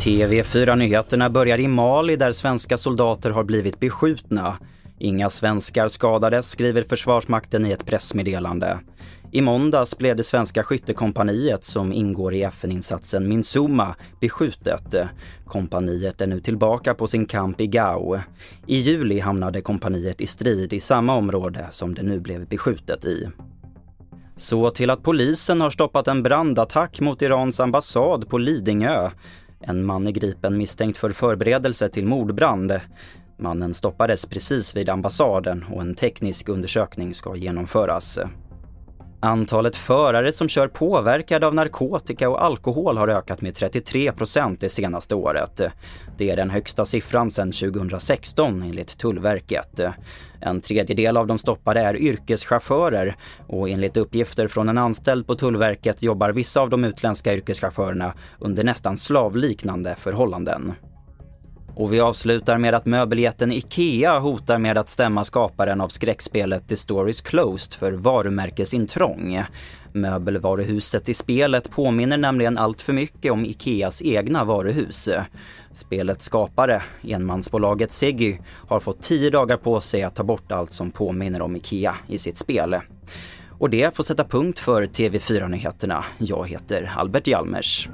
TV4-nyheterna börjar i Mali där svenska soldater har blivit beskjutna. Inga svenskar skadades, skriver Försvarsmakten i ett pressmeddelande. I måndags blev det svenska skyttekompaniet som ingår i FN-insatsen Minsuma beskjutet. Kompaniet är nu tillbaka på sin kamp i Gao. I juli hamnade kompaniet i strid i samma område som det nu blev beskjutet i. Så till att polisen har stoppat en brandattack mot Irans ambassad på Lidingö. En man är gripen misstänkt för förberedelse till mordbrand. Mannen stoppades precis vid ambassaden och en teknisk undersökning ska genomföras. Antalet förare som kör påverkade av narkotika och alkohol har ökat med 33 procent det senaste året. Det är den högsta siffran sedan 2016 enligt Tullverket. En tredjedel av de stoppade är yrkeschaufförer och enligt uppgifter från en anställd på Tullverket jobbar vissa av de utländska yrkeschaufförerna under nästan slavliknande förhållanden. Och vi avslutar med att möbeljätten IKEA hotar med att stämma skaparen av skräckspelet The Stories Closed för varumärkesintrång. Möbelvaruhuset i spelet påminner nämligen allt för mycket om Ikeas egna varuhus. Spelets skapare, enmansbolaget Seggy, har fått tio dagar på sig att ta bort allt som påminner om Ikea i sitt spel. Och det får sätta punkt för TV4-nyheterna. Jag heter Albert Hjalmers.